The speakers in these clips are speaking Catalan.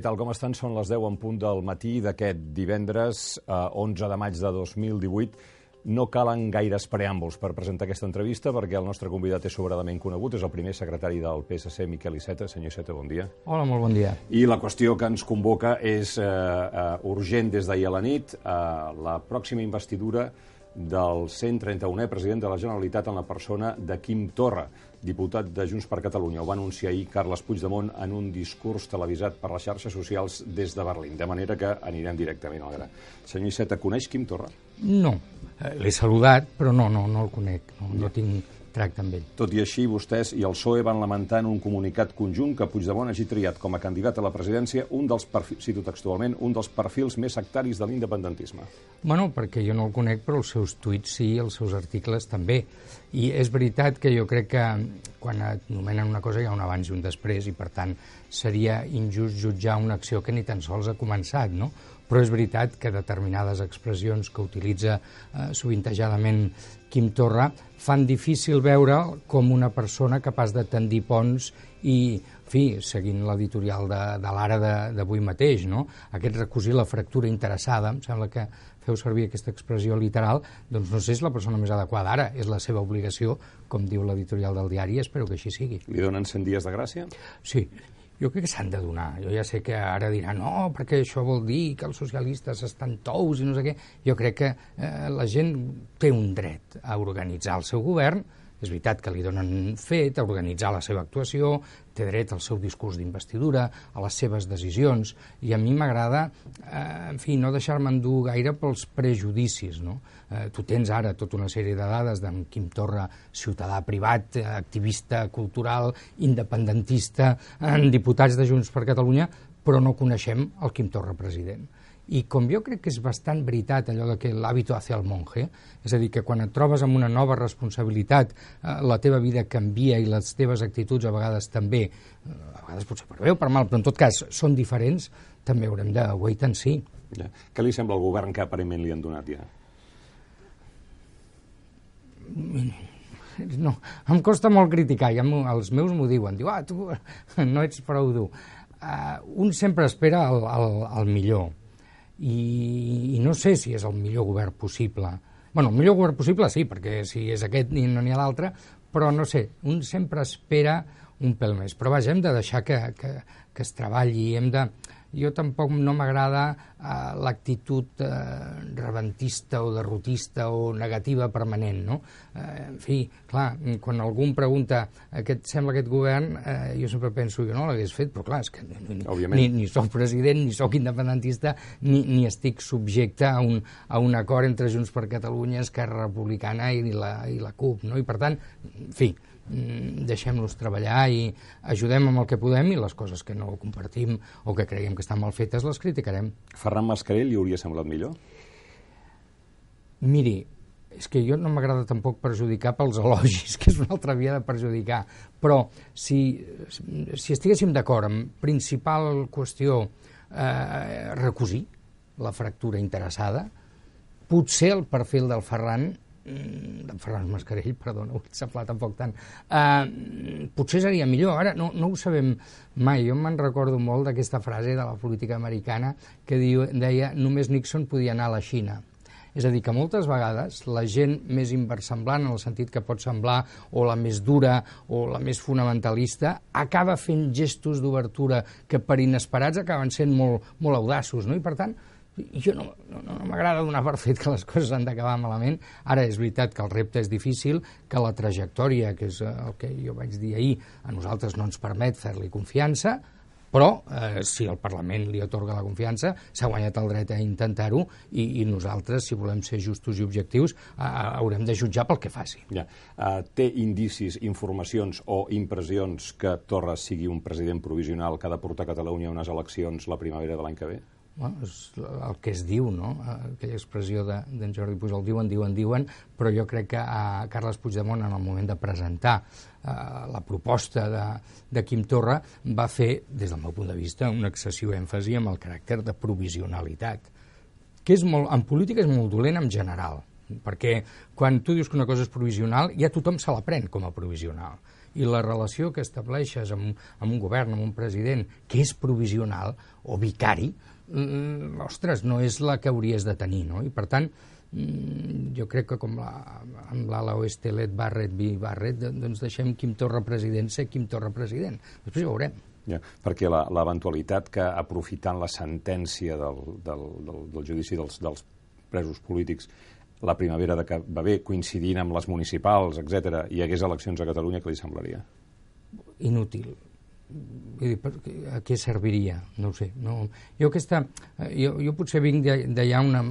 Què tal, com estan? Són les 10 en punt del matí d'aquest divendres, eh, 11 de maig de 2018. No calen gaires preàmbuls per presentar aquesta entrevista perquè el nostre convidat és sobradament conegut, és el primer secretari del PSC, Miquel Iceta. Senyor Iceta, bon dia. Hola, molt bon dia. I la qüestió que ens convoca és eh, uh, urgent des d'ahir a la nit, eh, la pròxima investidura del 131è president de la Generalitat en la persona de Quim Torra, diputat de Junts per Catalunya. Ho va anunciar ahir Carles Puigdemont en un discurs televisat per les xarxes socials des de Berlín, de manera que anirem directament al gra. Senyor Iceta, coneix Quim Torra? No, eh, l'he saludat, però no, no, no el conec, no, no tinc tracte amb ell. Tot i així, vostès i el PSOE van lamentar en un comunicat conjunt que Puigdemont hagi triat com a candidat a la presidència un dels perfils, cito textualment, un dels perfils més sectaris de l'independentisme. Bueno, perquè jo no el conec, però els seus tuits sí, els seus articles també. I és veritat que jo crec que quan et nomenen una cosa hi ha un abans i un després i, per tant, seria injust jutjar una acció que ni tan sols ha començat, no? Però és veritat que determinades expressions que utilitza eh, sovintejadament Quim Torra fan difícil veure com una persona capaç de tendir ponts i, en fi, seguint l'editorial de, de l'ara d'avui mateix, no? aquest recosir la fractura interessada, em sembla que feu servir aquesta expressió literal, doncs no sé si és la persona més adequada ara, és la seva obligació, com diu l'editorial del diari, espero que així sigui. Li donen 100 dies de gràcia? Sí, jo crec que s'han de donar. Jo ja sé que ara diran no, perquè això vol dir que els socialistes estan tous i no sé què. Jo crec que eh, la gent té un dret a organitzar el seu govern, és veritat que li donen fet a organitzar la seva actuació, té dret al seu discurs d'investidura, a les seves decisions, i a mi m'agrada, eh, en fi, no deixar-me endur gaire pels prejudicis, no? Eh, tu tens ara tota una sèrie de dades d'en Quim Torra, ciutadà privat, activista cultural, independentista, en diputats de Junts per Catalunya, però no coneixem el Quim Torra president. I com jo crec que és bastant veritat allò de que l'hàbito hace al monje, és a dir, que quan et trobes amb una nova responsabilitat, eh, la teva vida canvia i les teves actituds a vegades també, eh, a vegades potser per bé o per mal, però en tot cas són diferents, també haurem de wait and see. Ja. Què li sembla el govern que aparentment li han donat ja? No, em costa molt criticar, ja els meus m'ho diuen, diu, ah, tu no ets prou dur. Uh, un sempre espera el, el, el millor, i, i no sé si és el millor govern possible. bueno, el millor govern possible sí, perquè si és aquest ni no n'hi ha l'altre, però no sé, un sempre espera un pèl més. Però vaja, hem de deixar que, que, que es treballi, hem de jo tampoc no m'agrada eh, l'actitud eh, rebentista o derrotista o negativa permanent, no? Eh, en fi, clar, quan algú em pregunta què et sembla aquest govern, eh, jo sempre penso que no l'hagués fet, però clar, és que ni, ni, ni sóc president, ni sóc independentista, ni, ni estic subjecte a un, a un acord entre Junts per Catalunya, Esquerra Republicana i la, i la CUP, no? I per tant, en fi, deixem-los treballar i ajudem amb el que podem i les coses que no compartim o que creiem que estan mal fetes les criticarem. Ferran Mascarell li hauria semblat millor? Miri, és que jo no m'agrada tampoc perjudicar pels elogis, que és una altra via de perjudicar, però si, si estiguéssim d'acord amb principal qüestió eh, recosir la fractura interessada, potser el perfil del Ferran Mm, d'en Ferran Mascarell, perdó, no vull semblar tampoc tant, uh, potser seria millor. Ara no, no ho sabem mai. Jo me'n recordo molt d'aquesta frase de la política americana que diu, deia només Nixon podia anar a la Xina. És a dir, que moltes vegades la gent més inversemblant, en el sentit que pot semblar, o la més dura, o la més fonamentalista, acaba fent gestos d'obertura que per inesperats acaben sent molt, molt audaços, no? I per tant, jo no, no, no m'agrada donar per fet que les coses han d'acabar malament. Ara és veritat que el repte és difícil, que la trajectòria, que és el que jo vaig dir ahir, a nosaltres no ens permet fer-li confiança, però eh, si el Parlament li atorga la confiança, s'ha guanyat el dret a intentar-ho i, i nosaltres, si volem ser justos i objectius, eh, haurem de jutjar pel que faci. Ja. Uh, té indicis, informacions o impressions que Torres sigui un president provisional que ha de portar Catalunya a unes eleccions la primavera de l'any que ve? Bueno, és el que es diu, no? aquella expressió d'en de, Jordi Pujol, diuen, diuen, diuen, però jo crec que a Carles Puigdemont, en el moment de presentar eh, la proposta de, de Quim Torra, va fer, des del meu punt de vista, un excessiu èmfasi amb el caràcter de provisionalitat, que és molt, en política és molt dolent en general, perquè quan tu dius que una cosa és provisional, ja tothom se la pren com a provisional. I la relació que estableixes amb, amb un govern, amb un president, que és provisional o vicari, mm, ostres, no és la que hauries de tenir, no? I per tant, mm, jo crec que com la, amb l'ala oeste Let Barrett, vi Barrett, doncs deixem Quim Torra president ser Quim Torra president. Després ho veurem. Ja, perquè l'eventualitat que aprofitant la sentència del, del, del, del judici dels, dels presos polítics la primavera de que va bé, coincidint amb les municipals, etc hi hagués eleccions a Catalunya, què li semblaria? Inútil. Vull dir, a què serviria? No ho sé. No. Jo, aquesta, jo, jo potser vinc d'allà una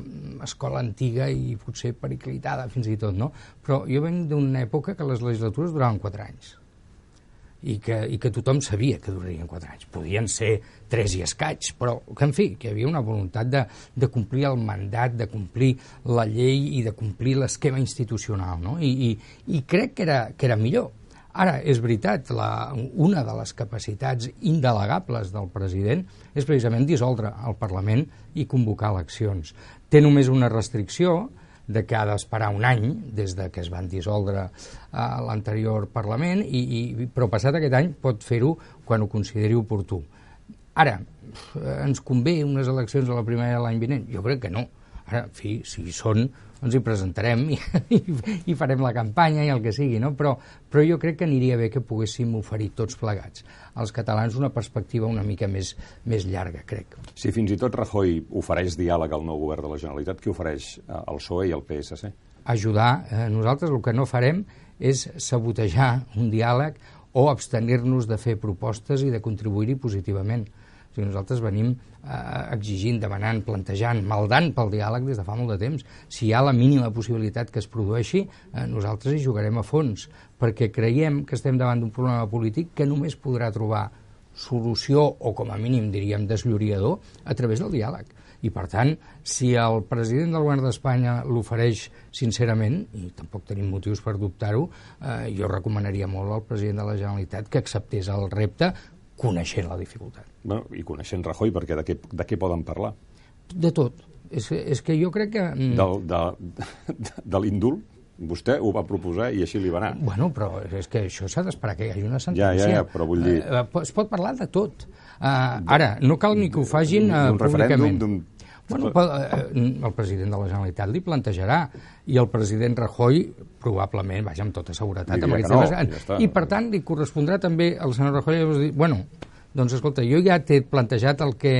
escola antiga i potser periclitada fins i tot, no? Però jo venc d'una època que les legislatures duraven quatre anys i que, i que tothom sabia que durarien quatre anys. Podien ser tres i escaig, però que, en fi, que hi havia una voluntat de, de complir el mandat, de complir la llei i de complir l'esquema institucional, no? I, i, i crec que era, que era millor. Ara, és veritat, la, una de les capacitats indelegables del president és precisament dissoldre el Parlament i convocar eleccions. Té només una restricció, de que ha d'esperar un any des de que es van dissoldre a l'anterior Parlament, i, i, però passat aquest any pot fer-ho quan ho consideri oportú. Ara, ens convé unes eleccions a la primera de l'any vinent? Jo crec que no. Ara, en fi, si hi són, ens hi presentarem i, i, i farem la campanya i el que sigui, no? Però, però jo crec que aniria bé que poguéssim oferir tots plegats als catalans una perspectiva una mica més, més llarga, crec. Si fins i tot Rajoy ofereix diàleg al nou govern de la Generalitat, qui ofereix al PSOE i al PSC? Ajudar. Eh, nosaltres el que no farem és sabotejar un diàleg o abstenir-nos de fer propostes i de contribuir-hi positivament. Sigui, nosaltres venim eh, exigint, demanant, plantejant, maldant pel diàleg des de fa molt de temps. Si hi ha la mínima possibilitat que es produeixi, eh, nosaltres hi jugarem a fons, perquè creiem que estem davant d'un problema polític que només podrà trobar solució, o com a mínim diríem deslloriador, a través del diàleg. I, per tant, si el president del govern d'Espanya l'ofereix sincerament, i tampoc tenim motius per dubtar-ho, eh, jo recomanaria molt al president de la Generalitat que acceptés el repte coneixent la dificultat. Bueno, I coneixent Rajoy, perquè de què, de què poden parlar? De tot. És, és que jo crec que... Mm, del, de, de, de l'indult? Vostè ho va proposar i així li va anar. Bueno, però és que això s'ha d'esperar que hi hagi una sentència. Ja, ja, ja, però vull dir... Uh, es pot parlar de tot. Uh, ara, no cal ni que ho fagin uh, públicament. D'un Bueno, el president de la Generalitat li plantejarà i el president Rajoy probablement, vaja, amb tota seguretat, amb aquests no, temes. Ja I, per tant, li correspondrà també al senyor Rajoy dir, bueno, doncs escolta, jo ja t'he plantejat el que,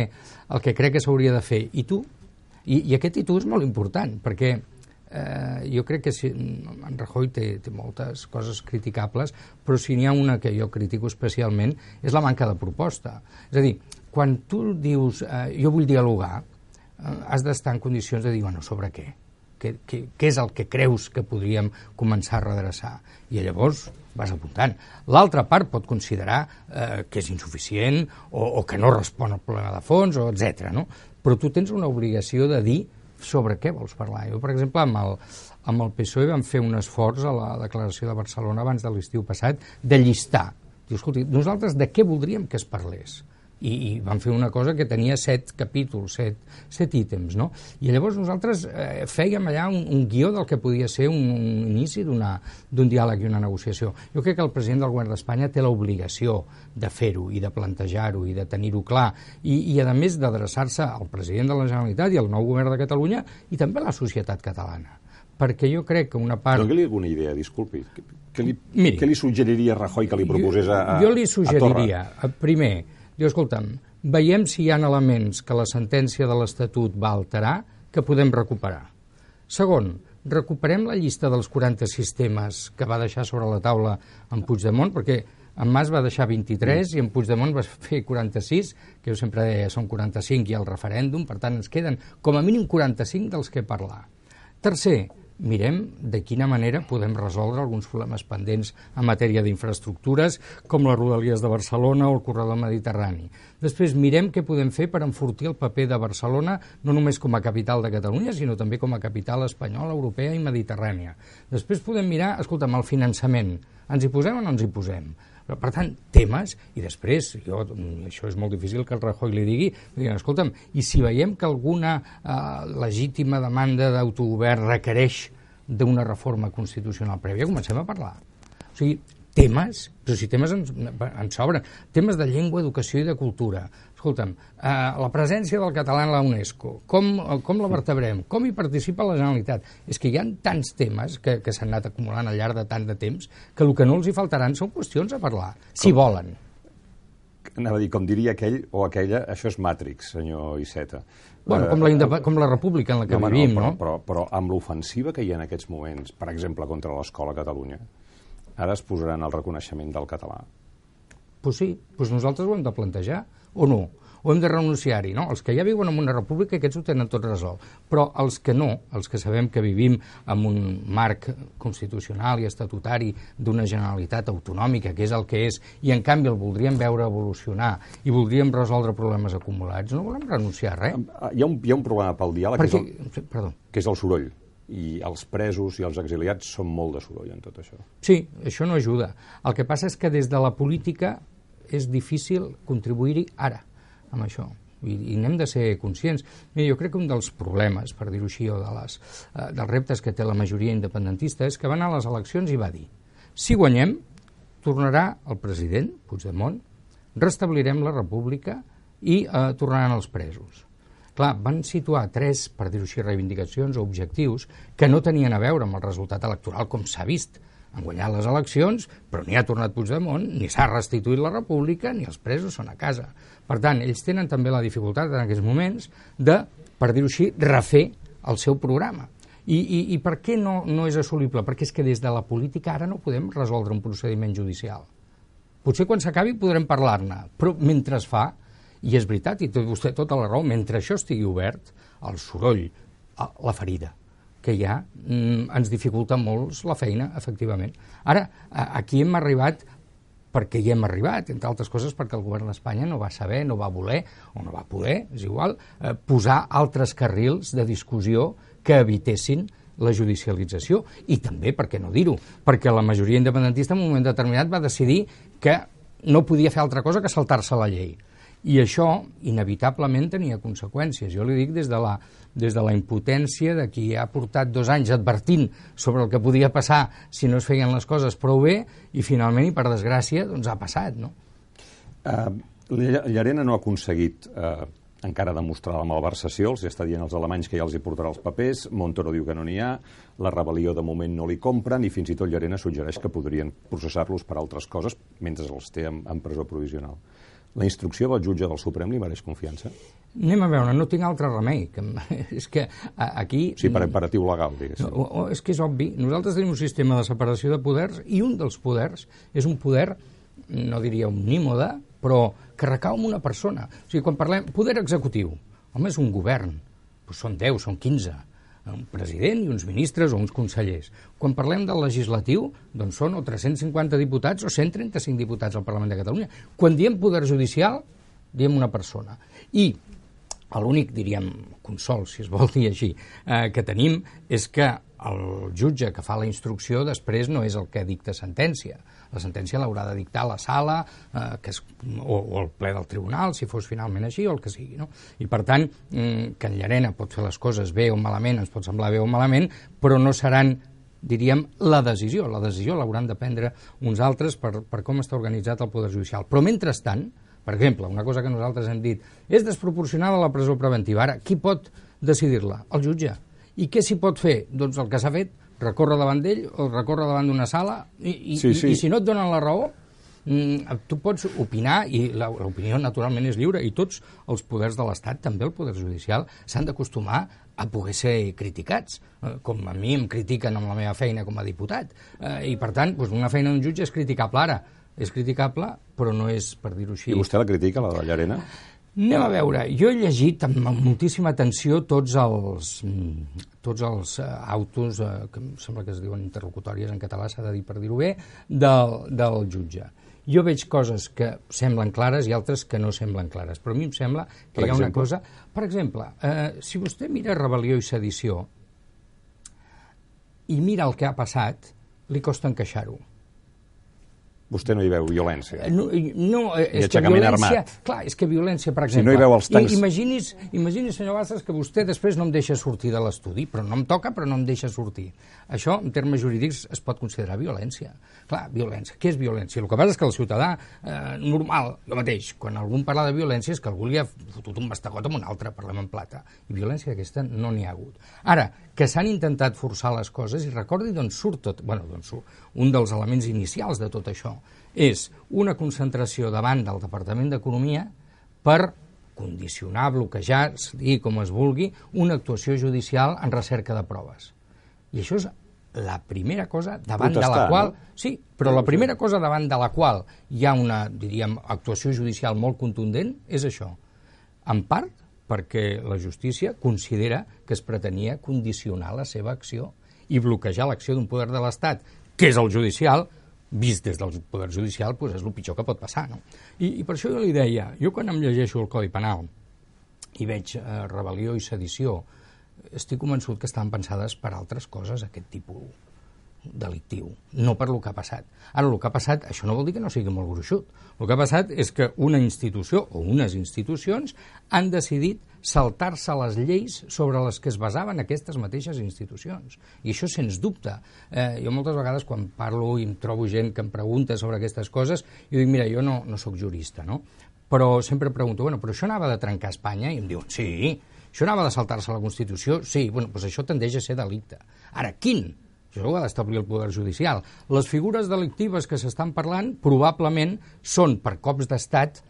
el que crec que s'hauria de fer. I tu? I, I aquest i tu és molt important, perquè eh, jo crec que si, en Rajoy té, té moltes coses criticables, però si n'hi ha una que jo critico especialment és la manca de proposta. És a dir, quan tu dius eh, jo vull dialogar, eh, has d'estar en condicions de dir, bueno, sobre què? Què, què? què és el que creus que podríem començar a redreçar? I llavors vas apuntant. L'altra part pot considerar eh, que és insuficient o, o que no respon al problema de fons, o etc. no? Però tu tens una obligació de dir sobre què vols parlar. Jo, per exemple, amb el, amb el PSOE vam fer un esforç a la declaració de Barcelona abans de l'estiu passat de llistar. Diu, escolti, nosaltres de què voldríem que es parlés? I, i van fer una cosa que tenia set capítols, set, set ítems, no? I llavors nosaltres eh, fèiem allà un, un guió del que podia ser un, un inici d'un diàleg i una negociació. Jo crec que el president del govern d'Espanya té l'obligació de fer-ho i de plantejar-ho i de tenir-ho clar i, i a més d'adreçar-se al president de la Generalitat i al nou govern de Catalunya i també a la societat catalana perquè jo crec que una part... Dóna-li alguna idea, disculpi. Què li, Miri, què li suggeriria Rajoy que li proposés a, a, Jo li suggeriria, a primer, Diu, escolta'm, veiem si hi ha elements que la sentència de l'Estatut va alterar que podem recuperar. Segon, recuperem la llista dels 40 temes que va deixar sobre la taula en Puigdemont, perquè en Mas va deixar 23 i en Puigdemont va fer 46, que jo sempre deia són 45 i el referèndum, per tant ens queden com a mínim 45 dels que parlar. Tercer, mirem de quina manera podem resoldre alguns problemes pendents en matèria d'infraestructures, com les rodalies de Barcelona o el corredor mediterrani. Després mirem què podem fer per enfortir el paper de Barcelona, no només com a capital de Catalunya, sinó també com a capital espanyola, europea i mediterrània. Després podem mirar, escolta'm, el finançament. Ens hi posem o no ens hi posem? Per tant, temes, i després, jo, això és molt difícil que el Rajoy li digui, diguin, escolta'm, i si veiem que alguna eh, legítima demanda d'autogovern requereix d'una reforma constitucional prèvia, comencem a parlar. O sigui, temes, però si temes ens, ens sobren, temes de llengua, educació i de cultura. Escolta'm, eh, la presència del català en la UNESCO, com, com la vertebrem, com hi participa la Generalitat? És que hi ha tants temes que, que s'han anat acumulant al llarg de tant de temps que el que no els hi faltaran són qüestions a parlar, si com, volen. Anava a dir, com diria aquell o aquella, això és Matrix, senyor Iceta. Bueno, com la, uh, com la república en la que no, vivim, no? Però, no? Però, però amb l'ofensiva que hi ha en aquests moments, per exemple, contra l'escola a Catalunya, ara es posaran el reconeixement del català. Pues sí, pues nosaltres ho hem de plantejar, o no? o hem de renunciar-hi, no? Els que ja viuen en una república, aquests ho tenen tot resolt. Però els que no, els que sabem que vivim en un marc constitucional i estatutari d'una generalitat autonòmica, que és el que és, i en canvi el voldríem veure evolucionar i voldríem resoldre problemes acumulats, no volem renunciar a res. Hi ha un, hi ha un problema pel diàleg, Perquè, que, és el, perdó. que és el soroll i els presos i els exiliats són molt de soroll en tot això. Sí, això no ajuda. El que passa és que des de la política és difícil contribuir-hi ara amb això i, i n'hem de ser conscients. Mira, jo crec que un dels problemes, per dir-ho així, o de les, eh, dels reptes que té la majoria independentista és que van a les eleccions i va dir si guanyem, tornarà el president, Puigdemont, restablirem la república i eh, tornaran els presos. Clar, van situar tres, per dir-ho així, reivindicacions o objectius que no tenien a veure amb el resultat electoral, com s'ha vist han guanyat les eleccions, però ni ha tornat Puigdemont, ni s'ha restituït la república, ni els presos són a casa. Per tant, ells tenen també la dificultat en aquests moments de, per dir-ho així, refer el seu programa. I, i, i per què no, no és assolible? Perquè és que des de la política ara no podem resoldre un procediment judicial. Potser quan s'acabi podrem parlar-ne, però mentre es fa, i és veritat, i té vostè tota la raó, mentre això estigui obert, el soroll, la ferida, que hi ha mm, ens dificulta molt la feina, efectivament. Ara, aquí hem arribat perquè hi hem arribat, entre altres coses perquè el govern d'Espanya no va saber, no va voler, o no va poder, és igual, eh, posar altres carrils de discussió que evitessin la judicialització. I també, per què no dir-ho, perquè la majoria independentista en un moment determinat va decidir que no podia fer altra cosa que saltar-se la llei. I això, inevitablement, tenia conseqüències. Jo li dic des de la, des de la impotència de qui ha portat dos anys advertint sobre el que podia passar si no es feien les coses prou bé i finalment, i per desgràcia, doncs ha passat, no? Uh, Llarena no ha aconseguit uh, encara demostrar la malversació, els està dient els alemanys que ja els hi portarà els papers, Montoro diu que no n'hi ha, la rebel·lió de moment no li compren i fins i tot Llarena suggereix que podrien processar-los per altres coses mentre els té en, en presó provisional. La instrucció del jutge del Suprem li mereix confiança? Anem a veure, no tinc altre remei. Que, és que aquí... Sí, per imperatiu legal, diguéssim. No, o, és que és obvi. Nosaltres tenim un sistema de separació de poders i un dels poders és un poder, no diria omnímode, però que recau en una persona. O sigui, quan parlem... Poder executiu. Home, és un govern. Pues són 10, són 15 un president i uns ministres o uns consellers. Quan parlem del legislatiu, doncs són o 350 diputats o 135 diputats al Parlament de Catalunya. Quan diem poder judicial, diem una persona. I l'únic, diríem, consol, si es vol dir així, eh, que tenim és que el jutge que fa la instrucció després no és el que dicta sentència. La sentència l'haurà de dictar la sala eh, que és, o, o el ple del tribunal, si fos finalment així, o el que sigui. No? I, per tant, mm, que en Llarena pot fer les coses bé o malament, ens pot semblar bé o malament, però no seran diríem, la decisió. La decisió l'hauran de prendre uns altres per, per com està organitzat el Poder Judicial. Però, mentrestant, per exemple, una cosa que nosaltres hem dit, és desproporcionada la presó preventiva. Ara, qui pot decidir-la? El jutge. I què s'hi pot fer? Doncs el que s'ha fet, recórrer davant d'ell o recórrer davant d'una sala i, i, sí, sí. i, i si no et donen la raó, mm, tu pots opinar i l'opinió naturalment és lliure i tots els poders de l'Estat, també el poder judicial, s'han d'acostumar a poder ser criticats, eh, com a mi em critiquen amb la meva feina com a diputat. Eh, I, per tant, doncs una feina d'un jutge és criticable ara. És criticable, però no és, per dir-ho així... I vostè la critica, la de Llarena? Anem a veure, jo he llegit amb moltíssima atenció tots els, mm, tots els uh, autos, uh, que em sembla que es diuen interlocutòries en català, s'ha de dir per dir-ho bé, del, del jutge. Jo veig coses que semblen clares i altres que no semblen clares, però a mi em sembla que per hi ha exemple? una cosa... Per exemple, uh, si vostè mira rebel·lió i sedició i mira el que ha passat, li costa encaixar-ho Vostè no hi veu violència. No, no és que violència... armat. Clar, és que violència, per Si exemple... no hi veu els tancs- Imagini's, imagini's, senyor Bassas, que vostè després no em deixa sortir de l'estudi, però no em toca, però no em deixa sortir. Això, en termes jurídics, es pot considerar violència. Clar, violència. Què és violència? El que passa és que el ciutadà eh, normal, jo mateix, quan algú parla de violència és que algú li ha fotut un bastagot amb un altre, parlem en plata. I violència aquesta no n'hi ha hagut. Ara, que s'han intentat forçar les coses, i recordi d'on surt tot, bueno, d'on surt, un dels elements inicials de tot això, és una concentració davant del Departament d'Economia per condicionar, bloquejar, digui com es vulgui, una actuació judicial en recerca de proves. I això és la primera cosa davant de la Protestar, qual... no? Sí, però la primera cosa davant de la qual hi ha una, diríem, actuació judicial molt contundent és això. En part perquè la justícia considera que es pretenia condicionar la seva acció i bloquejar l'acció d'un poder de l'Estat, que és el judicial, vist des del poder judicial, doncs és el pitjor que pot passar. No? I, I per això jo li deia, jo quan em llegeixo el Codi Penal i veig eh, rebel·lió i sedició, estic convençut que estan pensades per altres coses, aquest tipus delictiu, no per lo que ha passat. Ara, el que ha passat, això no vol dir que no sigui molt gruixut. El que ha passat és que una institució o unes institucions han decidit saltar-se les lleis sobre les que es basaven aquestes mateixes institucions. I això, sens dubte. Eh, jo moltes vegades, quan parlo i em trobo gent que em pregunta sobre aquestes coses, jo dic, mira, jo no, no sóc jurista, no? Però sempre pregunto, bueno, però això anava de trencar Espanya? I em diuen, sí. Això anava de saltar-se la Constitució? Sí. Bueno, doncs això tendeix a ser delicte. Ara, quin? Això ho ha d'establir el Poder Judicial. Les figures delictives que s'estan parlant probablement són per cops d'estat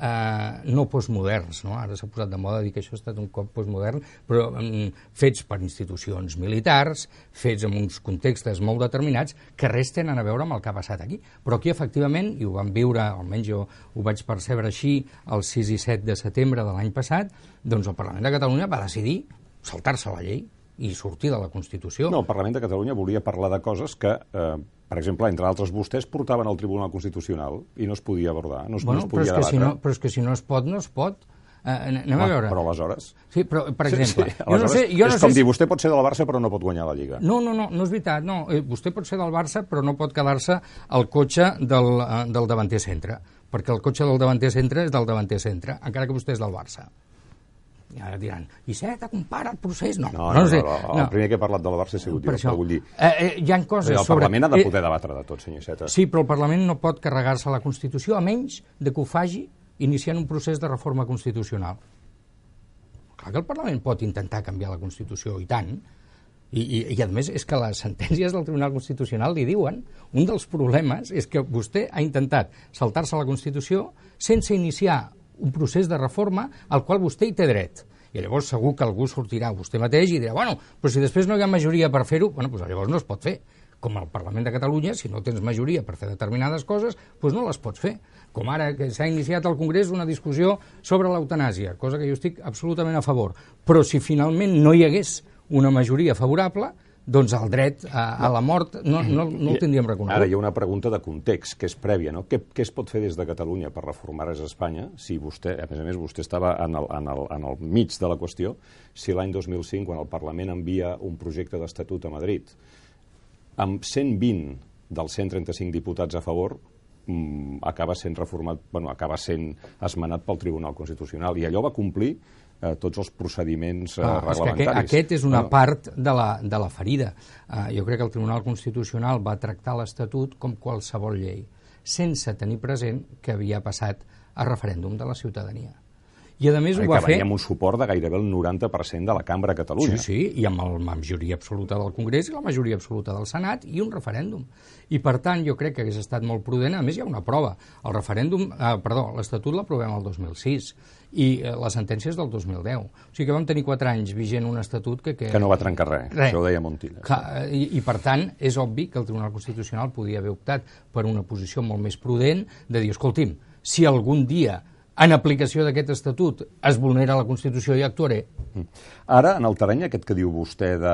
eh, no postmoderns. No? Ara s'ha posat de moda dir que això ha estat un cop postmodern, però mm, fets per institucions militars, fets en uns contextes molt determinats, que res tenen a veure amb el que ha passat aquí. Però aquí, efectivament, i ho vam viure, almenys jo ho vaig percebre així, el 6 i 7 de setembre de l'any passat, doncs el Parlament de Catalunya va decidir saltar-se la llei i sortir de la Constitució. No, el Parlament de Catalunya volia parlar de coses que, eh, per exemple, entre altres vostès portaven al Tribunal Constitucional i no es podia abordar, no es, bueno, no es però, és podia que debatre. si no, però és que si no es pot, no es pot. Eh, anem a Home, veure. Però aleshores... Sí, però, per exemple, sí, jo no sé... Jo no és sé com si- dir, vostè pot ser del Barça però no pot guanyar la Lliga. No, no, no, no és veritat. No. Eh, vostè pot ser del Barça, però no pot quedar-se al cotxe del, eh, del davanter centre, perquè el cotxe del davanter centre és del davanter centre, encara que vostè és del Barça. I ara diran, Iceta, compara el procés. No, No, no, no, sé. no, el primer que he parlat de la Barça ha sigut jo, per això. però vull dir... Eh, eh, hi ha coses El sobre... Parlament ha de eh, poder debatre de tot, senyor Iceta. Sí, però el Parlament no pot carregar-se la Constitució a menys de que ho faci iniciant un procés de reforma constitucional. Clar que el Parlament pot intentar canviar la Constitució, i tant, i, i, i a més és que les sentències del Tribunal Constitucional li diuen un dels problemes és que vostè ha intentat saltar-se la Constitució sense iniciar un procés de reforma al qual vostè hi té dret. I llavors segur que algú sortirà vostè mateix i dirà, bueno, però si després no hi ha majoria per fer-ho, bueno, doncs llavors no es pot fer. Com al Parlament de Catalunya, si no tens majoria per fer determinades coses, doncs no les pots fer. Com ara que s'ha iniciat al Congrés una discussió sobre l'eutanàsia, cosa que jo estic absolutament a favor. Però si finalment no hi hagués una majoria favorable, doncs el dret a, a la mort no, no, no el tindríem reconegut. Ara hi ha una pregunta de context, que és prèvia, no? Què, què es pot fer des de Catalunya per reformar res a Espanya si vostè, a més a més, vostè estava en el, en el, en el mig de la qüestió, si l'any 2005, quan el Parlament envia un projecte d'estatut a Madrid, amb 120 dels 135 diputats a favor, mm, acaba sent reformat, bueno, acaba sent esmenat pel Tribunal Constitucional, i allò va complir eh, tots els procediments eh, Ah, que aquest, reglamentaris. aquest és una Bueno, part de la, de la ferida. Uh, jo crec que el Tribunal Constitucional va tractar l'Estatut com qualsevol llei, sense tenir present que havia passat a referèndum de la ciutadania. I a més ho que va fer... amb un suport de gairebé el 90% de la cambra a Catalunya. Sí, sí, i amb la majoria absoluta del Congrés i la majoria absoluta del Senat i un referèndum. I per tant jo crec que hagués estat molt prudent, a més hi ha una prova. El referèndum, eh, perdó, l'Estatut l'aprovem el 2006 i eh, la sentència és del 2010. O sigui que vam tenir quatre anys vigent un Estatut que... Que, Que no va trencar res, Res. això ho deia Montilla. Clar, i, I, per tant, és obvi que el Tribunal Constitucional podia haver optat per una posició molt més prudent de dir, escolti'm, si algun dia, en aplicació d'aquest estatut, es vulnera la Constitució, hi actuaré. Ara, en el terreny aquest que diu vostè de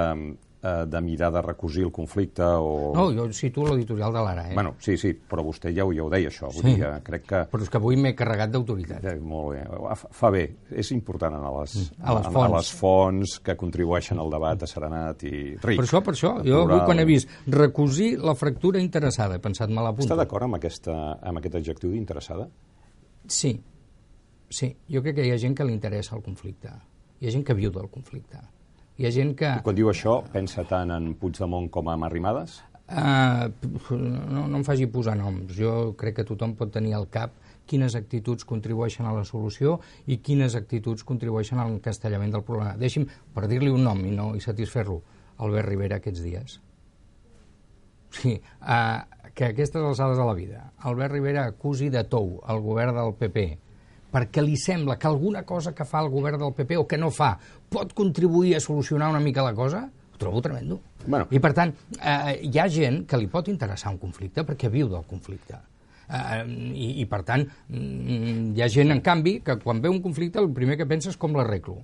eh, de mirar de recosir el conflicte o... No, jo cito l'editorial de l'Ara, eh? Bueno, sí, sí, però vostè ja ho, ja ho deia, això. Vull Sí. dir, crec que... Però és que avui m'he carregat d'autoritat. Eh, molt bé. Fa- bé. És important anar a les, Mm. A les a, fonts. les fonts que contribueixen al debat asserenat i ric. Per això, per això, jo avui quan he vist recosir la fractura interessada, he pensat, me l'apunto. Està d'acord amb, aquesta, amb aquest adjectiu d'interessada? Sí, sí. Jo crec que hi ha gent que li interessa el conflicte. Hi ha gent que viu del conflicte. Hi ha gent que... I quan diu això, pensa tant en Puigdemont com en Arrimadas? Uh, no, no em faci posar noms. Jo crec que tothom pot tenir al cap quines actituds contribueixen a la solució i quines actituds contribueixen al encastellament del problema. Deixi'm, per dir-li un nom i, no, i satisfer-lo, Albert Rivera aquests dies. Sí, uh, que aquestes alçades de la vida Albert Rivera acusi de tou el govern del PP perquè li sembla que alguna cosa que fa el govern del PP o que no fa pot contribuir a solucionar una mica la cosa, ho trobo tremendo. Bueno. I, per tant, eh, hi ha gent que li pot interessar un conflicte perquè viu del conflicte. Eh, i, I, per tant, mm, hi ha gent, en canvi, que quan veu un conflicte el primer que pensa és com l'arreglo.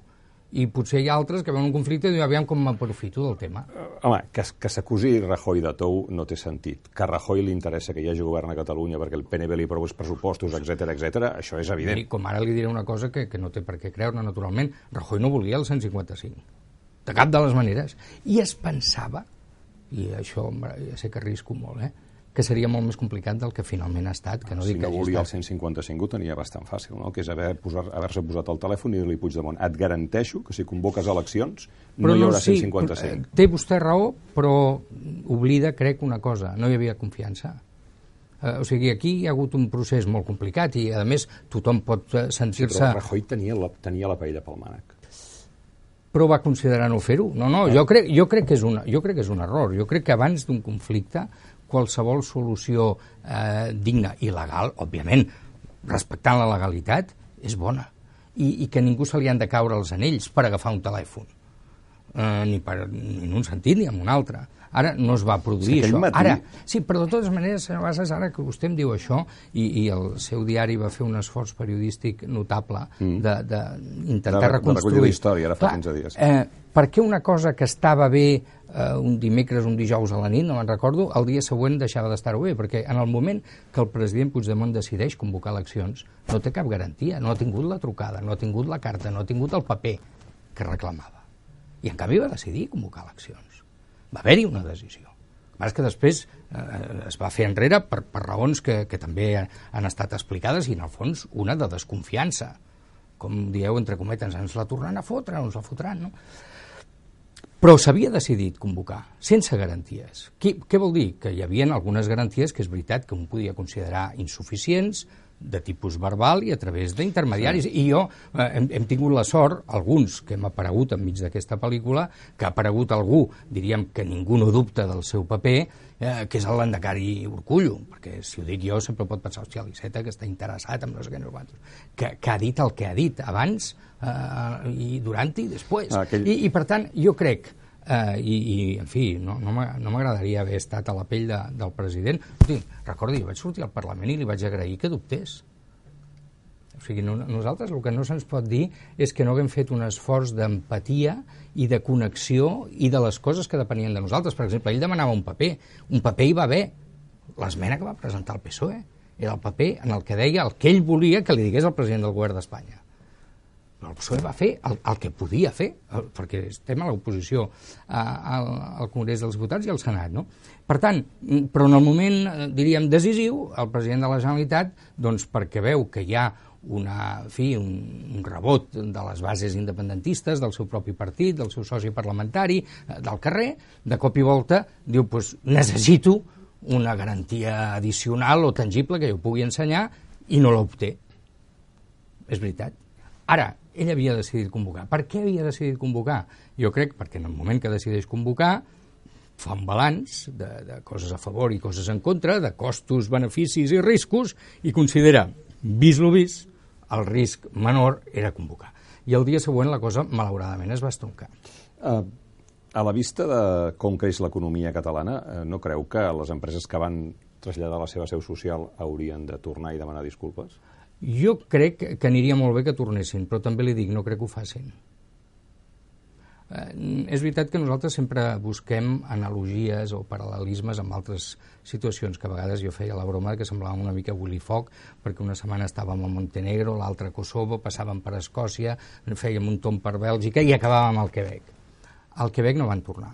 I potser hi ha altres que veuen un conflicte i diuen, aviam com m'aprofito del tema. Home, que, que s'acusi Rajoy de tou no té sentit. Que a Rajoy li interessa que hi hagi govern a Catalunya perquè el PNB li aprovi els pressupostos, etc etc. això és evident. I com ara li diré una cosa que, que no té per què creure, naturalment, Rajoy no volia el 155. De cap de les maneres. I es pensava, i això ja sé que arrisco molt, eh, que seria molt més complicat del que finalment ha estat, que no si dic no que volia el estat. 155 ho tenia bastant fàcil, no? que és haver posar- haver-se posat al telèfon i dir-li Puigdemont et garanteixo que si convoques eleccions no hi haurà sí, 155. eh, Té vostè raó, però oblida, crec, una cosa. No hi havia confiança. Eh, o sigui, aquí hi ha hagut un procés molt complicat i, a més, tothom pot eh, Sí, sentir-se... però Rajoy tenia la, tenia la paella pel mànec. però va considerar no fer-ho. No, no, jo crec, jo, crec que és una, jo crec que és un error. Jo crec que abans d'un conflicte, qualsevol solució eh, digna i legal, òbviament, respectant la legalitat, és bona. I, I que ningú se li han de caure els anells per agafar un telèfon. Eh, ni, per, ni en un sentit ni en un altre. Ara no es va produir Sí, això. matí- Ara, sí, però de totes maneres, senyor Bassas, ara que vostè em diu això, i, i el seu diari va fer un esforç periodístic notable Mm. d'intentar De- de reconstruir... la història, ara fa Clar, 15 dies. Eh, per què una cosa que estava bé eh, un dimecres, un dijous a la nit, no me'n recordo, el dia següent deixava d'estar-ho bé? Perquè en el moment que el president Puigdemont decideix convocar eleccions, no té cap garantia, no ha tingut la trucada, no ha tingut la carta, no ha tingut el paper que reclamava. I en canvi va decidir convocar eleccions. Va haver-hi una decisió. És que després eh, es va fer enrere per, per raons que, que també han estat explicades i, en el fons, una de desconfiança. Com dieu, entre cometes, ens la tornaran a fotre, ens la fotran, no? Però s'havia decidit convocar, sense garanties. Qui, què vol dir? Que hi havia algunes garanties que és veritat que un podia considerar insuficients, de tipus verbal i a través d'intermediaris. Sí. I jo eh, hem, hem tingut la sort, alguns que hem aparegut enmig d'aquesta pel·lícula, que ha aparegut algú, diríem que ningú no dubta del seu paper, eh, que és el Landacari Urcullo, perquè si ho dic jo sempre pot pensar, hòstia, l'Iceta que està interessat en no sé què, no que, que ha dit el que ha dit abans eh, i durant i després. Ah, aquell- I, I, per tant, jo crec, eh, i, i, en fi, no, no m'agradaria haver estat a la pell de, del president. Hosti, recordi, vaig sortir al Parlament i li vaig agrair que dubtés. O sigui, no, nosaltres el que no se'ns pot dir és que no haguem fet un esforç d'empatia i de connexió i de les coses que depenien de nosaltres. Per exemple, ell demanava un paper. Un paper hi va haver. L'esmena que va presentar el PSOE era el paper en el que deia el que ell volia que li digués al president del govern d'Espanya. El PSOE va fer el, el que podia fer, el, perquè estem a l'oposició al, al Congrés dels Diputats i al Senat. No? Per tant, mm, però en el moment, eh, diríem, decisiu, el president de la Generalitat, doncs perquè veu que hi ha una, fi, un, un rebot de les bases independentistes, del seu propi partit, del seu soci parlamentari, eh, del carrer, de cop i volta diu, pues, necessito una garantia addicional o tangible que jo pugui ensenyar i no l'obté. És veritat. Ara, ell havia decidit convocar. Per què havia decidit convocar? Jo crec perquè en el moment que decideix convocar fa un balanç de, de coses a favor i coses en contra, de costos, beneficis i riscos, i considera, vist lo vist, el risc menor era convocar. I el dia següent la cosa, malauradament, es va estroncar. Uh, a la vista de com creix l'economia catalana, uh, no creu que les empreses que van traslladar la seva seu social haurien de tornar i demanar disculpes? Jo crec que aniria molt bé que tornessin, però també li dic, no crec que ho facin. Eh, és veritat que nosaltres sempre busquem analogies o paral·lelismes amb altres situacions, que a vegades jo feia la broma que semblava una mica Willy Foc, perquè una setmana estàvem a Montenegro, l'altra a Kosovo, passàvem per Escòcia, fèiem un tom per Bèlgica i acabàvem al Quebec. Al Quebec no van tornar.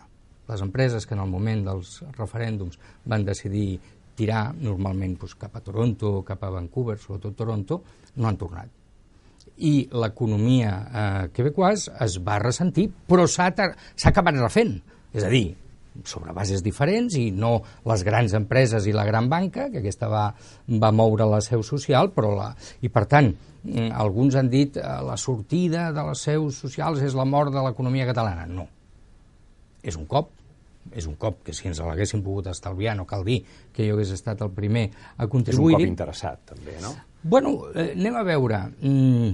Les empreses que en el moment dels referèndums van decidir tirar normalment doncs, cap a Toronto, cap a Vancouver, sobretot Toronto, no han tornat i l'economia eh, quebecois es va ressentir, però s'ha acabat refent. És a dir, sobre bases diferents i no les grans empreses i la gran banca, que aquesta va, va moure la seu social, però la, i per tant, mm, alguns han dit eh, la sortida de les seus socials és la mort de l'economia catalana. No. És un cop, és un cop que si ens l'haguéssim pogut estalviar, no cal dir que jo hagués estat el primer a contribuir... És un cop interessat, també, no? Bueno, eh, anem a veure... Mm,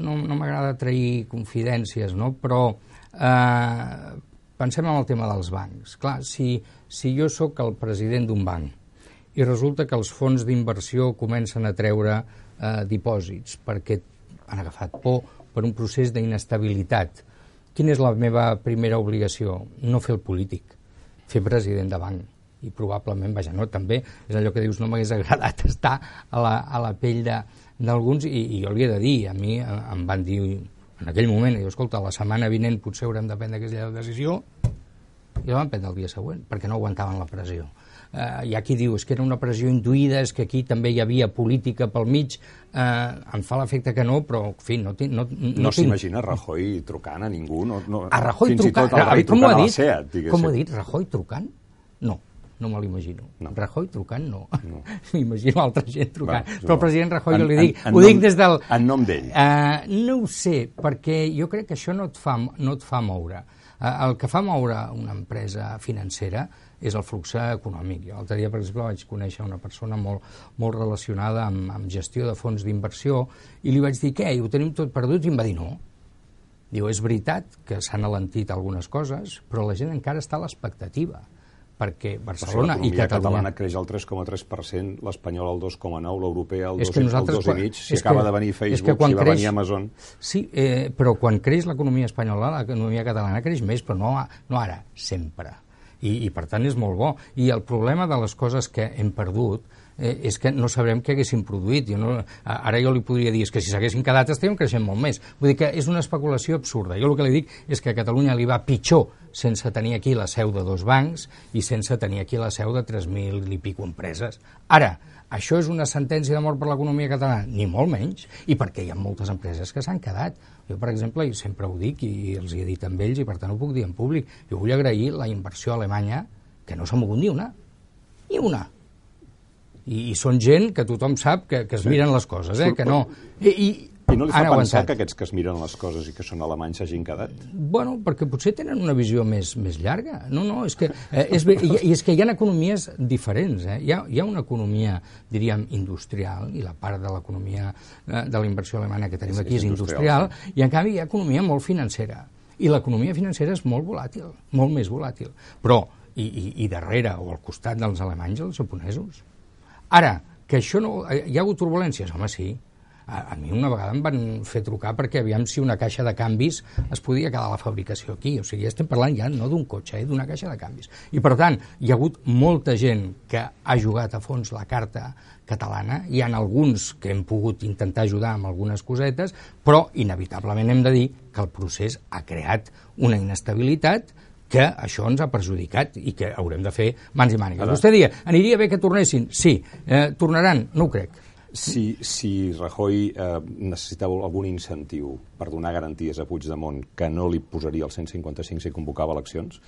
no, no m'agrada trair confidències, no? però eh, pensem en el tema dels bancs. Clar, si, si jo sóc el president d'un banc i resulta que els fons d'inversió comencen a treure eh, dipòsits perquè han agafat por per un procés d'inestabilitat, quina és la meva primera obligació? No fer el polític, fer president de banc i probablement, vaja, no, també és allò que dius, no m'hagués agradat estar a la, a la pell d'alguns i, i jo li he de dir, a mi eh, em van dir en aquell moment, i escolta, la setmana vinent potser haurem de prendre aquesta decisió i la van prendre el dia següent, perquè no aguantaven la pressió. Eh, hi ha qui diu és que era una pressió induïda, és que aquí també hi havia política pel mig, eh, em fa l'efecte que no, però, en fi, no tinc... No, no, no s'imagina Rajoy trucant a ningú? No, no, a Rajoy fins trucant, i tot el rei com ho ha trucant a la? SEAT, Com ho ha dit? Rajoy trucant? No no me l'imagino. No. Rajoy trucant, no. no. M'imagino altra gent trucant. Va, Però el president Rajoy, en, jo li dic, en, en ho nom, dic des del... En nom d'ell. Uh, no ho sé, perquè jo crec que això no et fa, no et fa moure. Uh, el que fa moure una empresa financera és el flux econòmic. Jo l'altre dia, per exemple, vaig conèixer una persona molt, molt relacionada amb, amb gestió de fons d'inversió i li vaig dir, què, ho tenim tot perdut? I em va dir, no. Diu, és veritat que s'han alentit algunes coses, però la gent encara està a l'expectativa perquè Barcelona i Catalunya... catalana creix al 3,3%, l'espanyol al 2,9%, l'europea al 2,5%, quan... si acaba que, de venir Facebook, que si va creix... venir Amazon... Sí, eh, però quan creix l'economia espanyola, l'economia catalana creix més, però no, no ara, sempre. I, I per tant és molt bo. I el problema de les coses que hem perdut eh, és que no sabrem què haguéssim produït. Jo no, ara jo li podria dir és que si s'haguessin quedat estaríem creixent molt més. Vull dir que és una especulació absurda. Jo el que li dic és que a Catalunya li va pitjor sense tenir aquí la seu de dos bancs i sense tenir aquí la seu de 3.000 i pico empreses. Ara, això és una sentència de mort per l'economia catalana? Ni molt menys, i perquè hi ha moltes empreses que s'han quedat. Jo, per exemple, i sempre ho dic i els he dit amb ells i per tant ho puc dir en públic, jo vull agrair la inversió alemanya que no s'ha mogut ni una. Ni una i, i són gent que tothom sap que, que es sí. miren les coses, eh? que no... I, i, i no li fa pensar aguantat. que aquests que es miren les coses i que són alemanys s'hagin quedat? Bueno, perquè potser tenen una visió més, més llarga. No, no, és que, eh, és, i, i és que hi ha economies diferents. Eh? Hi, ha, hi ha una economia, diríem, industrial, i la part de l'economia eh, de la inversió alemana que tenim és, aquí és, és industrial, industrial sí. i en canvi hi ha economia molt financera. I l'economia financera és molt volàtil, molt més volàtil. Però, i, i, i darrere o al costat dels alemanys, els japonesos. Ara, que això no... Hi ha hagut turbulències? Home, sí. A, a mi una vegada em van fer trucar perquè aviam si una caixa de canvis es podia quedar a la fabricació aquí. O sigui, estem parlant ja no d'un cotxe, eh, d'una caixa de canvis. I, per tant, hi ha hagut molta gent que ha jugat a fons la carta catalana. Hi ha alguns que hem pogut intentar ajudar amb algunes cosetes, però inevitablement hem de dir que el procés ha creat una inestabilitat que això ens ha perjudicat i que haurem de fer mans i mànigues. Vostè dia, aniria bé que tornessin? Sí. Eh, tornaran? No ho crec. Si, si Rajoy eh, necessitava algun incentiu per donar garanties a Puigdemont que no li posaria el 155 si convocava eleccions,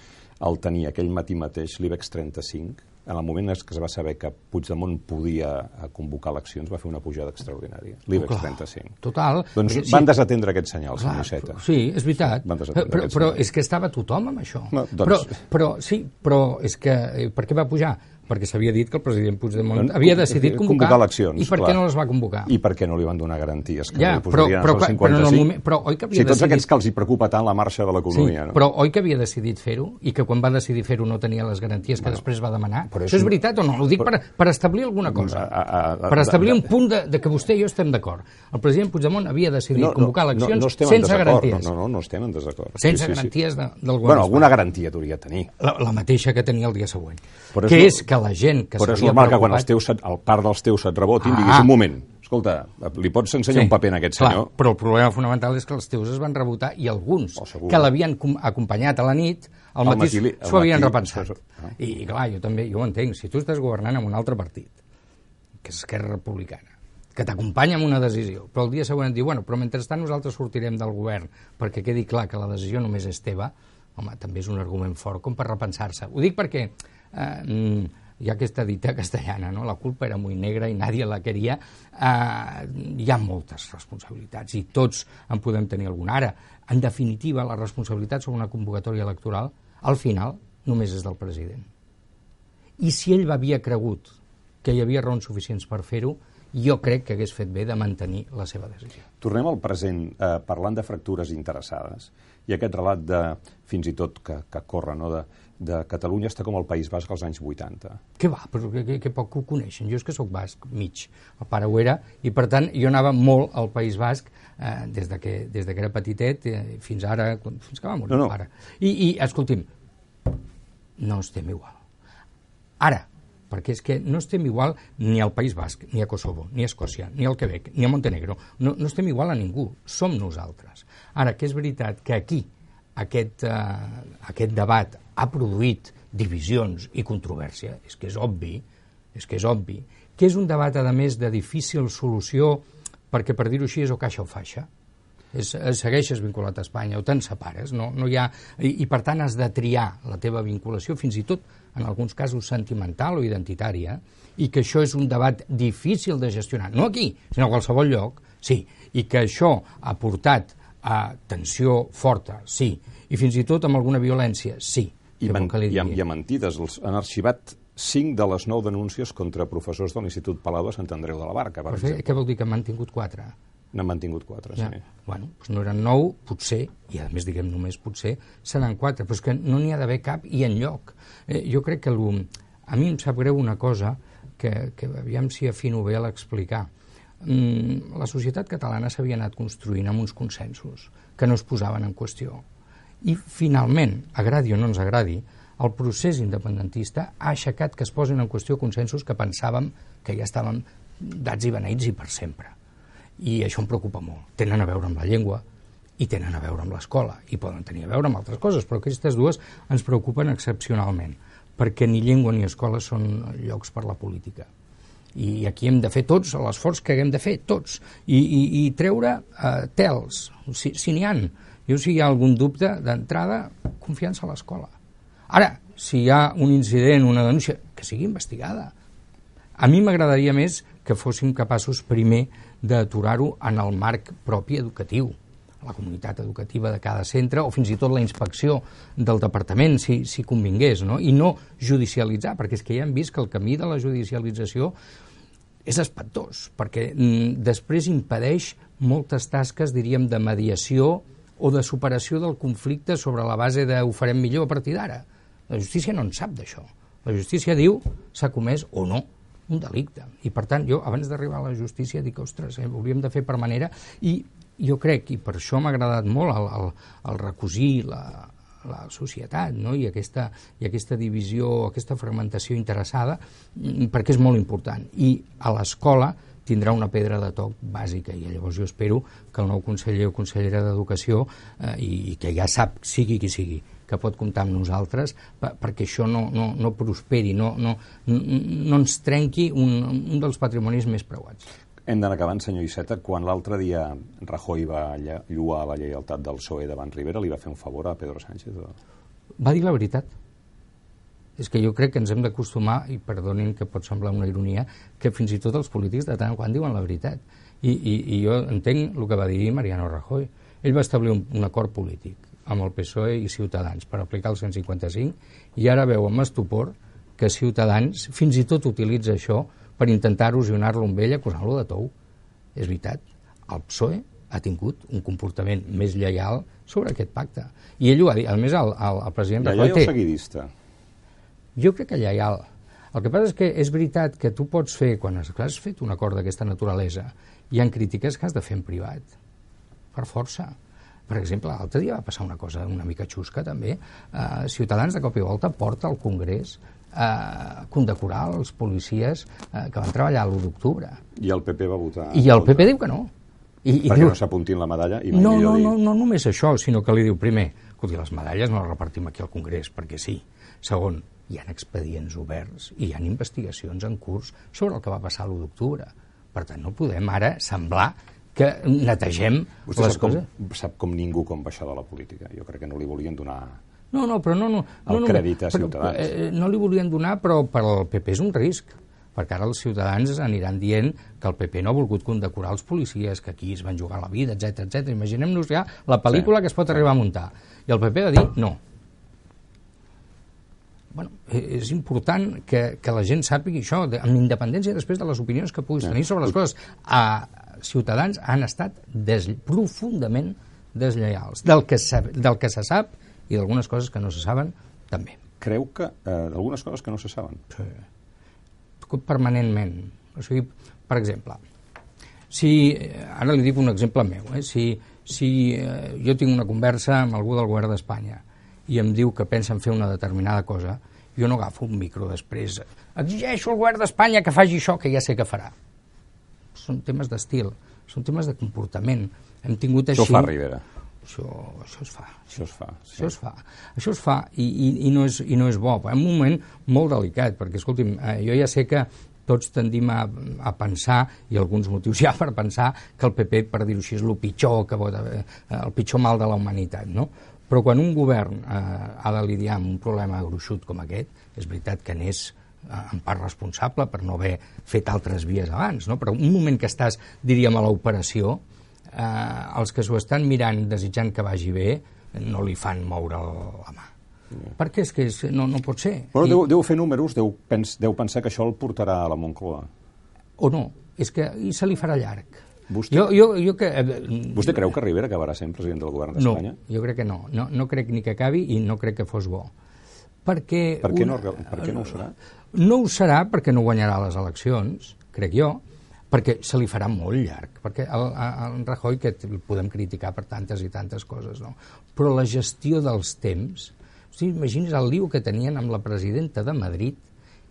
el tenia aquell matí mateix l'IBEX 35, en el moment que es va saber que Puigdemont podia eh, convocar eleccions, va fer una pujada extraordinària. L'IBEX 35. Total. Doncs perquè, van sí, desatendre aquest senyal, senyor Iceta. Sí, és veritat. Van però, però és que estava tothom amb això. No, doncs... però, però, sí, però és que... Eh, per què va pujar? Perquè s'havia dit que el president Puigdemont no, havia decidit convocar, convocar eleccions. I per clar. què no les va convocar? I per què no li van donar garanties? Que ja, li però, però, però, però, en el moment, però oi que havia si tots decidit... aquests que els hi preocupa tant la marxa de l'economia, sí, no? però oi que havia decidit fer-ho i que quan va decidir fer-ho no tenia les garanties que bueno, després va demanar? Això és, és veritat o no? Ho dic però, per, per establir alguna cosa. A, a, a, per establir un punt de, de que vostè i jo estem d'acord. El president Puigdemont havia decidit no, convocar eleccions no, no sense garanties. No, no, no estem en desacord. Sense sí, sí, garanties sí. de, del govern. Bueno, alguna garantia t'hauria de tenir. La, la mateixa que tenia el dia següent. Però que és, és que la gent que preocupat... Però és normal que quan els teus, el part dels teus et rebotin, ah. diguis un moment, escolta, li pots ensenyar sí, un paper a aquest senyor? Clar, però el problema fonamental és que els teus es van rebotar i alguns oh, que l'havien acompanyat a la nit al matí s'ho havien repensat. Ah. I clar, jo també jo ho entenc. Si tu estàs governant amb un altre partit, que és Esquerra Republicana, que t'acompanya en una decisió, però el dia següent et diu, bueno, però mentrestant nosaltres sortirem del govern perquè quedi clar que la decisió només és teva, home, també és un argument fort com per repensar-se. Ho dic perquè eh, mm, hi ha aquesta dita castellana, no? la culpa era muy negra i nadie la queria, eh, hi ha moltes responsabilitats i tots en podem tenir alguna. Ara, en definitiva, la responsabilitat sobre una convocatòria electoral, al final, només és del president. I si ell havia cregut que hi havia raons suficients per fer-ho, jo crec que hagués fet bé de mantenir la seva decisió. Tornem al present, eh, parlant de fractures interessades, i aquest relat de, fins i tot que, que corre, no, de, de Catalunya està com el País Basc als anys 80. Què va? Però que, que, que poc ho coneixen. Jo és que sóc basc mig. El pare ho era, i per tant jo anava molt al País Basc eh, des, de que, des de que era petitet eh, fins ara, fins que va morir no, no. el pare. I, I, escolti'm, no estem igual. Ara, perquè és que no estem igual ni al País Basc, ni a Kosovo, ni a Escòcia, ni al Quebec, ni a Montenegro. No, no estem igual a ningú, som nosaltres. Ara, que és veritat que aquí aquest, eh, aquest debat ha produït divisions i controvèrsia, és que és obvi, és que és obvi, que és un debat, a més, de difícil solució, perquè, per dir-ho així, és o caixa o faixa. És, segueixes vinculat a Espanya o te'n separes, no, no hi ha, i, i per tant has de triar la teva vinculació, fins i tot en alguns casos sentimental o identitària, i que això és un debat difícil de gestionar, no aquí, sinó a qualsevol lloc, sí, i que això ha portat a tensió forta, sí, i fins i tot amb alguna violència, sí. I, man, i, amb, i amb mentides, els han arxivat cinc de les nou denúncies contra professors de l'Institut Palau de Sant Andreu de la Barca, per, per exemple. Què vol dir que han mantingut quatre? N'han mantingut quatre, ja. sí. Bueno, doncs no eren nou, potser, i a més diguem només potser, seran quatre, però és que no n'hi ha d'haver cap i en lloc. Eh, jo crec que a mi em sap greu una cosa que, que aviam si afino bé a l'explicar. Mm, la societat catalana s'havia anat construint amb uns consensos que no es posaven en qüestió. I finalment, agradi o no ens agradi, el procés independentista ha aixecat que es posin en qüestió consensos que pensàvem que ja estaven dats i beneïts i per sempre i això em preocupa molt. Tenen a veure amb la llengua i tenen a veure amb l'escola i poden tenir a veure amb altres coses, però aquestes dues ens preocupen excepcionalment perquè ni llengua ni escola són llocs per la política. I aquí hem de fer tots l'esforç que haguem de fer, tots, i, i, i treure eh, tels, si, si n'hi han. Jo, si hi ha algun dubte d'entrada, confiança a l'escola. Ara, si hi ha un incident, una denúncia, que sigui investigada. A mi m'agradaria més que fóssim capaços primer d'aturar-ho en el marc propi educatiu la comunitat educativa de cada centre o fins i tot la inspecció del departament, si, si convingués, no? i no judicialitzar, perquè és que ja hem vist que el camí de la judicialització és espantós, perquè mm, després impedeix moltes tasques, diríem, de mediació o de superació del conflicte sobre la base de ho farem millor a partir d'ara. La justícia no en sap d'això. La justícia diu s'ha comès o no un delicte. I, per tant, jo, abans d'arribar a la justícia, dic, ostres, eh, ho hauríem de fer per manera... I jo crec, i per això m'ha agradat molt el, el, el recosir la, la societat no? I, aquesta, i aquesta divisió, aquesta fragmentació interessada, mm, perquè és molt important. I a l'escola tindrà una pedra de toc bàsica i llavors jo espero que el nou conseller o consellera d'Educació eh, i, i que ja sap, sigui qui sigui, que pot comptar amb nosaltres per, perquè això no, no, no prosperi, no, no, no ens trenqui un, un dels patrimonis més preuats. Hem d'anar acabant, senyor Iceta. Quan l'altre dia Rajoy va lluar la lleialtat del PSOE davant Rivera, li va fer un favor a Pedro Sánchez? O... Va dir la veritat. És que jo crec que ens hem d'acostumar, i perdonin que pot semblar una ironia, que fins i tot els polítics de tant en quant diuen la veritat. I, i, i jo entenc el que va dir Mariano Rajoy. Ell va establir un, un acord polític amb el PSOE i Ciutadans per aplicar el 155 i ara veu amb estupor que Ciutadans fins i tot utilitza això per intentar erosionar-lo amb ell acusant-lo de tou. És veritat, el PSOE ha tingut un comportament més lleial sobre aquest pacte. I ell ho ha dit. A més, el, el, el president Rajoy té... seguidista? Jo crec que lleial. El que passa és que és veritat que tu pots fer, quan has, has fet un acord d'aquesta naturalesa, hi han crítiques que has de fer en privat, per força. Per exemple, l'altre dia va passar una cosa una mica xusca, també. Uh, Ciutadans, de cop i volta, porta al Congrés a condecorar els policies uh, que van treballar l'1 d'octubre. I el PP va votar... I el PP diu que no. I, i Perquè diu... no s'apuntin la medalla? I no, no, no, no només això, sinó que li diu, primer, escolti, les medalles no les repartim aquí al Congrés, perquè sí. Segon, hi ha expedients oberts i hi ha investigacions en curs sobre el que va passar l'1 d'octubre. Per tant, no podem ara semblar que netegem Vostè les sap coses. Com, sap com ningú com va això de la política. Jo crec que no li volien donar no, no, però no, no, el no, crèdit a Ciutadans. Però, eh, no li volien donar, però per al PP és un risc perquè ara els ciutadans aniran dient que el PP no ha volgut condecorar els policies, que aquí es van jugar la vida, etc etc. Imaginem-nos ja la pel·lícula sí, que es pot arribar a muntar. I el PP va dir no. Bueno, eh, és important que, que la gent sàpiga això, de, amb independència després de les opinions que puguis tenir sobre les coses. A, ciutadans han estat des, profundament deslleials, del que, del que se sap i d'algunes coses que no se saben, també. Creu que eh, algunes coses que no se saben? Sí. Permanentment. O sigui, per exemple, si, ara li dic un exemple meu, eh, si, si eh, jo tinc una conversa amb algú del govern d'Espanya i em diu que pensen fer una determinada cosa, jo no agafo un micro després, exigeixo al govern d'Espanya que faci això que ja sé que farà són temes d'estil, són temes de comportament. Hem tingut així... Això fa Rivera. Això, això es fa. Això es fa. Sí. Això es fa. Això es fa i, i, i, no és, i no és bo. En un moment molt delicat, perquè, escolti'm, eh, jo ja sé que tots tendim a, a pensar, i alguns motius ja per pensar, que el PP, per dir-ho així, és el pitjor, que pot haver, eh, el pitjor mal de la humanitat, no? Però quan un govern eh, ha de lidiar amb un problema gruixut com aquest, és veritat que n'és Eh, en part responsable per no haver fet altres vies abans, no? però un moment que estàs, diríem, a l'operació, eh, els que s'ho estan mirant desitjant que vagi bé no li fan moure la mà. Yeah. Perquè és que és, no, no pot ser. Però deu, deu fer números, deu, pens, deu pensar que això el portarà a la Moncloa. O no, és que i se li farà llarg. Vostè, jo, jo, jo que, eh, vostè creu que Rivera acabarà sent president del govern d'Espanya? No, jo crec que no. no. No crec ni que acabi i no crec que fos bo. Perquè per què, una, no, per què no ho serà? No ho serà perquè no guanyarà les eleccions, crec jo, perquè se li farà molt llarg, perquè el, el Rajoy, que el podem criticar per tantes i tantes coses, no? però la gestió dels temps, o sigui, imagines el liu que tenien amb la presidenta de Madrid,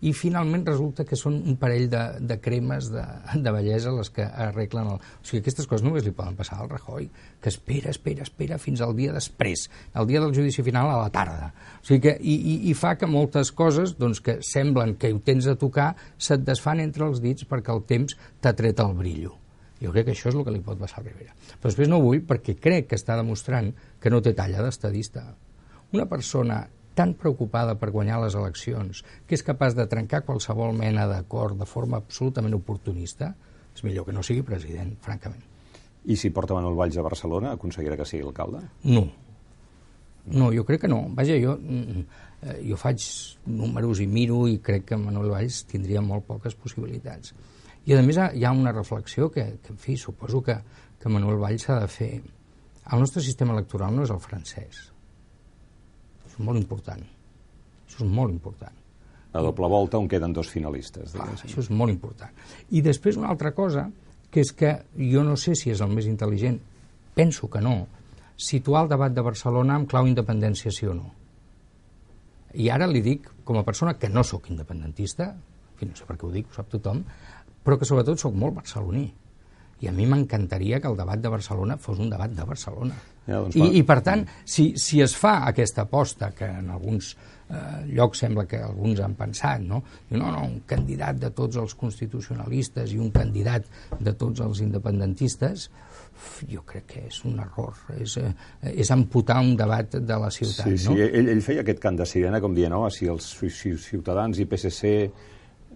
i finalment resulta que són un parell de, de cremes de, de bellesa les que arreglen el... O sigui, aquestes coses només li poden passar al Rajoy, que espera, espera, espera fins al dia després, el dia del judici final a la tarda. O sigui que, i, i, i fa que moltes coses doncs, que semblen que ho tens a tocar se't desfan entre els dits perquè el temps t'ha tret el brillo. Jo crec que això és el que li pot passar a Rivera. Però després no vull perquè crec que està demostrant que no té talla d'estadista. Una persona tan preocupada per guanyar les eleccions que és capaç de trencar qualsevol mena d'acord de forma absolutament oportunista, és millor que no sigui president, francament. I si porta Manuel Valls a Barcelona, aconseguirà que sigui alcalde? No. No, jo crec que no. Vaja, jo, mm, eh, jo faig números i miro i crec que Manuel Valls tindria molt poques possibilitats. I, a més, hi ha una reflexió que, que en fi, suposo que, que Manuel Valls s'ha de fer. El nostre sistema electoral no és el francès és molt important. Això és molt important. A doble volta on queden dos finalistes. Ah, això és molt important. I després una altra cosa, que és que jo no sé si és el més intel·ligent, penso que no, situar el debat de Barcelona amb clau independència sí o no. I ara li dic, com a persona que no sóc independentista, en fi, no sé per què ho dic, ho sap tothom, però que sobretot sóc molt barceloní. I a mi m'encantaria que el debat de Barcelona fos un debat de Barcelona. Ja, doncs, I, I, per tant, si, si es fa aquesta aposta, que en alguns eh, llocs sembla que alguns han pensat, no? no, no, un candidat de tots els constitucionalistes i un candidat de tots els independentistes, jo crec que és un error, és, eh, és amputar un debat de la ciutat. Sí, sí, no? ell, ell feia aquest cant de sirena, com dient, no, si els si Ciutadans i PSC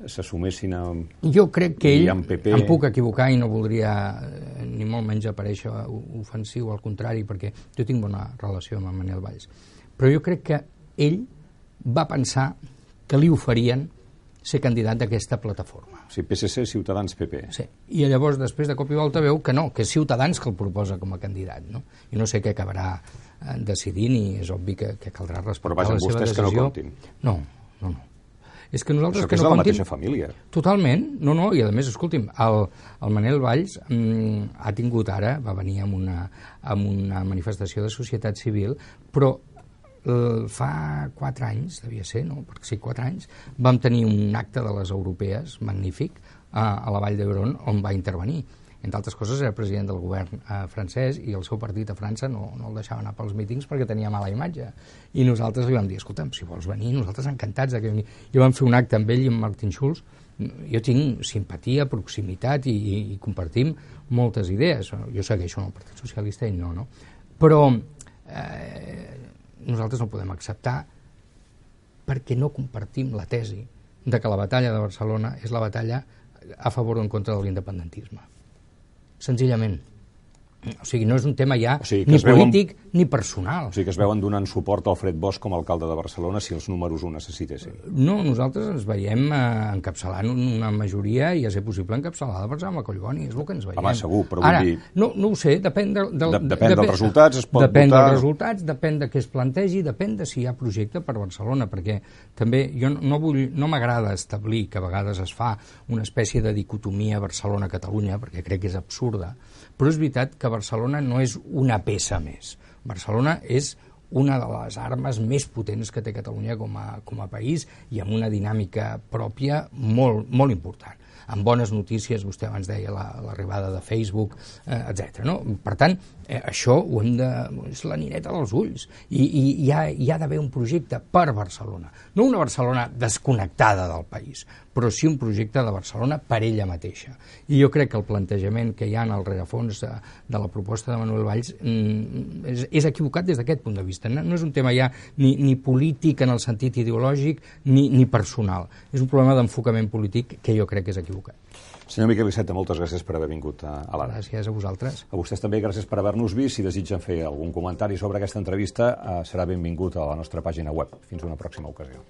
s'assumessin a... Jo crec que ell, em puc equivocar i no voldria eh, ni molt menys aparèixer ofensiu, al contrari, perquè jo tinc bona relació amb Manel Valls. Però jo crec que ell va pensar que li oferien ser candidat d'aquesta plataforma. Sí, PSC, Ciutadans, PP. Sí. I llavors, després de cop i volta, veu que no, que és Ciutadans que el proposa com a candidat. No? I no sé què acabarà eh, decidint i és obvi que, que caldrà respectar Però vaja, la seva vostès decisió. que no comptin. No, no, no. És que nosaltres Això que que és no de la comptin... mateixa família. Totalment, no, no, i a més, escolti'm, el, el Manel Valls mm, ha tingut ara, va venir amb una, amb una manifestació de societat civil, però eh, fa quatre anys, devia ser, no? Perquè sí, quatre anys, vam tenir un acte de les europees magnífic a, a la Vall d'Hebron on va intervenir. Entre altres coses, era president del govern eh, francès i el seu partit a França no, no el deixava anar pels mítings perquè tenia mala imatge. I nosaltres li vam dir, escolta'm, si vols venir, nosaltres encantats de que vingui. I vam fer un acte amb ell i amb Martin Schulz. Jo tinc simpatia, proximitat i, i, i compartim moltes idees. Jo segueixo en el Partit Socialista i no, no? Però eh, nosaltres no podem acceptar perquè no compartim la tesi de que la batalla de Barcelona és la batalla a favor o en contra de l'independentisme. Senzillament. O sigui, no és un tema ja O sigui, ni es veuen- polític ni personal. O sigui que es veuen donant suport al Fred Bosch com a alcalde de Barcelona si els números ho necessitessin. No, nosaltres ens veiem eh, encapçalant una majoria i a ser possible encapçalada per Jaume Collboni, és el que ens veiem. Home, segur, però vull Ara, dir- No, no ho sé, depèn, de, de, De- depèn dels resultats, es pot depèn votar. dels resultats, depèn de què es plantegi, depèn de si hi ha projecte per Barcelona, perquè també jo no vull, no m'agrada establir que a vegades es fa una espècie de dicotomia Barcelona-Catalunya, perquè crec que és absurda, però és veritat que Barcelona no és una peça més. Barcelona és una de les armes més potents que té Catalunya com a, com a país i amb una dinàmica pròpia molt, molt important amb bones notícies, vostè abans deia la- l'arribada de Facebook, eh, etc. No? Per tant, eh, això ho hem de... és la nineta dels ulls i, i hi ha, hi ha d'haver un projecte per Barcelona. No una Barcelona desconnectada del país, però sí un projecte de Barcelona per ella mateixa. I jo crec que el plantejament que hi ha en el rerefons de, de la proposta de Manuel Valls mm, és, és equivocat des d'aquest punt de vista. No, no és un tema ja ni, ni polític en el sentit ideològic ni, ni personal. És un problema d'enfocament polític que jo crec que és equivocat. Senyor Miquel Iceta, moltes gràcies per haver vingut a, a l'Ara. Gràcies a vosaltres. A vostès també gràcies per haver-nos vist. Si desitgen fer algun comentari sobre aquesta entrevista, eh, serà benvingut a la nostra pàgina web. Fins una pròxima ocasió.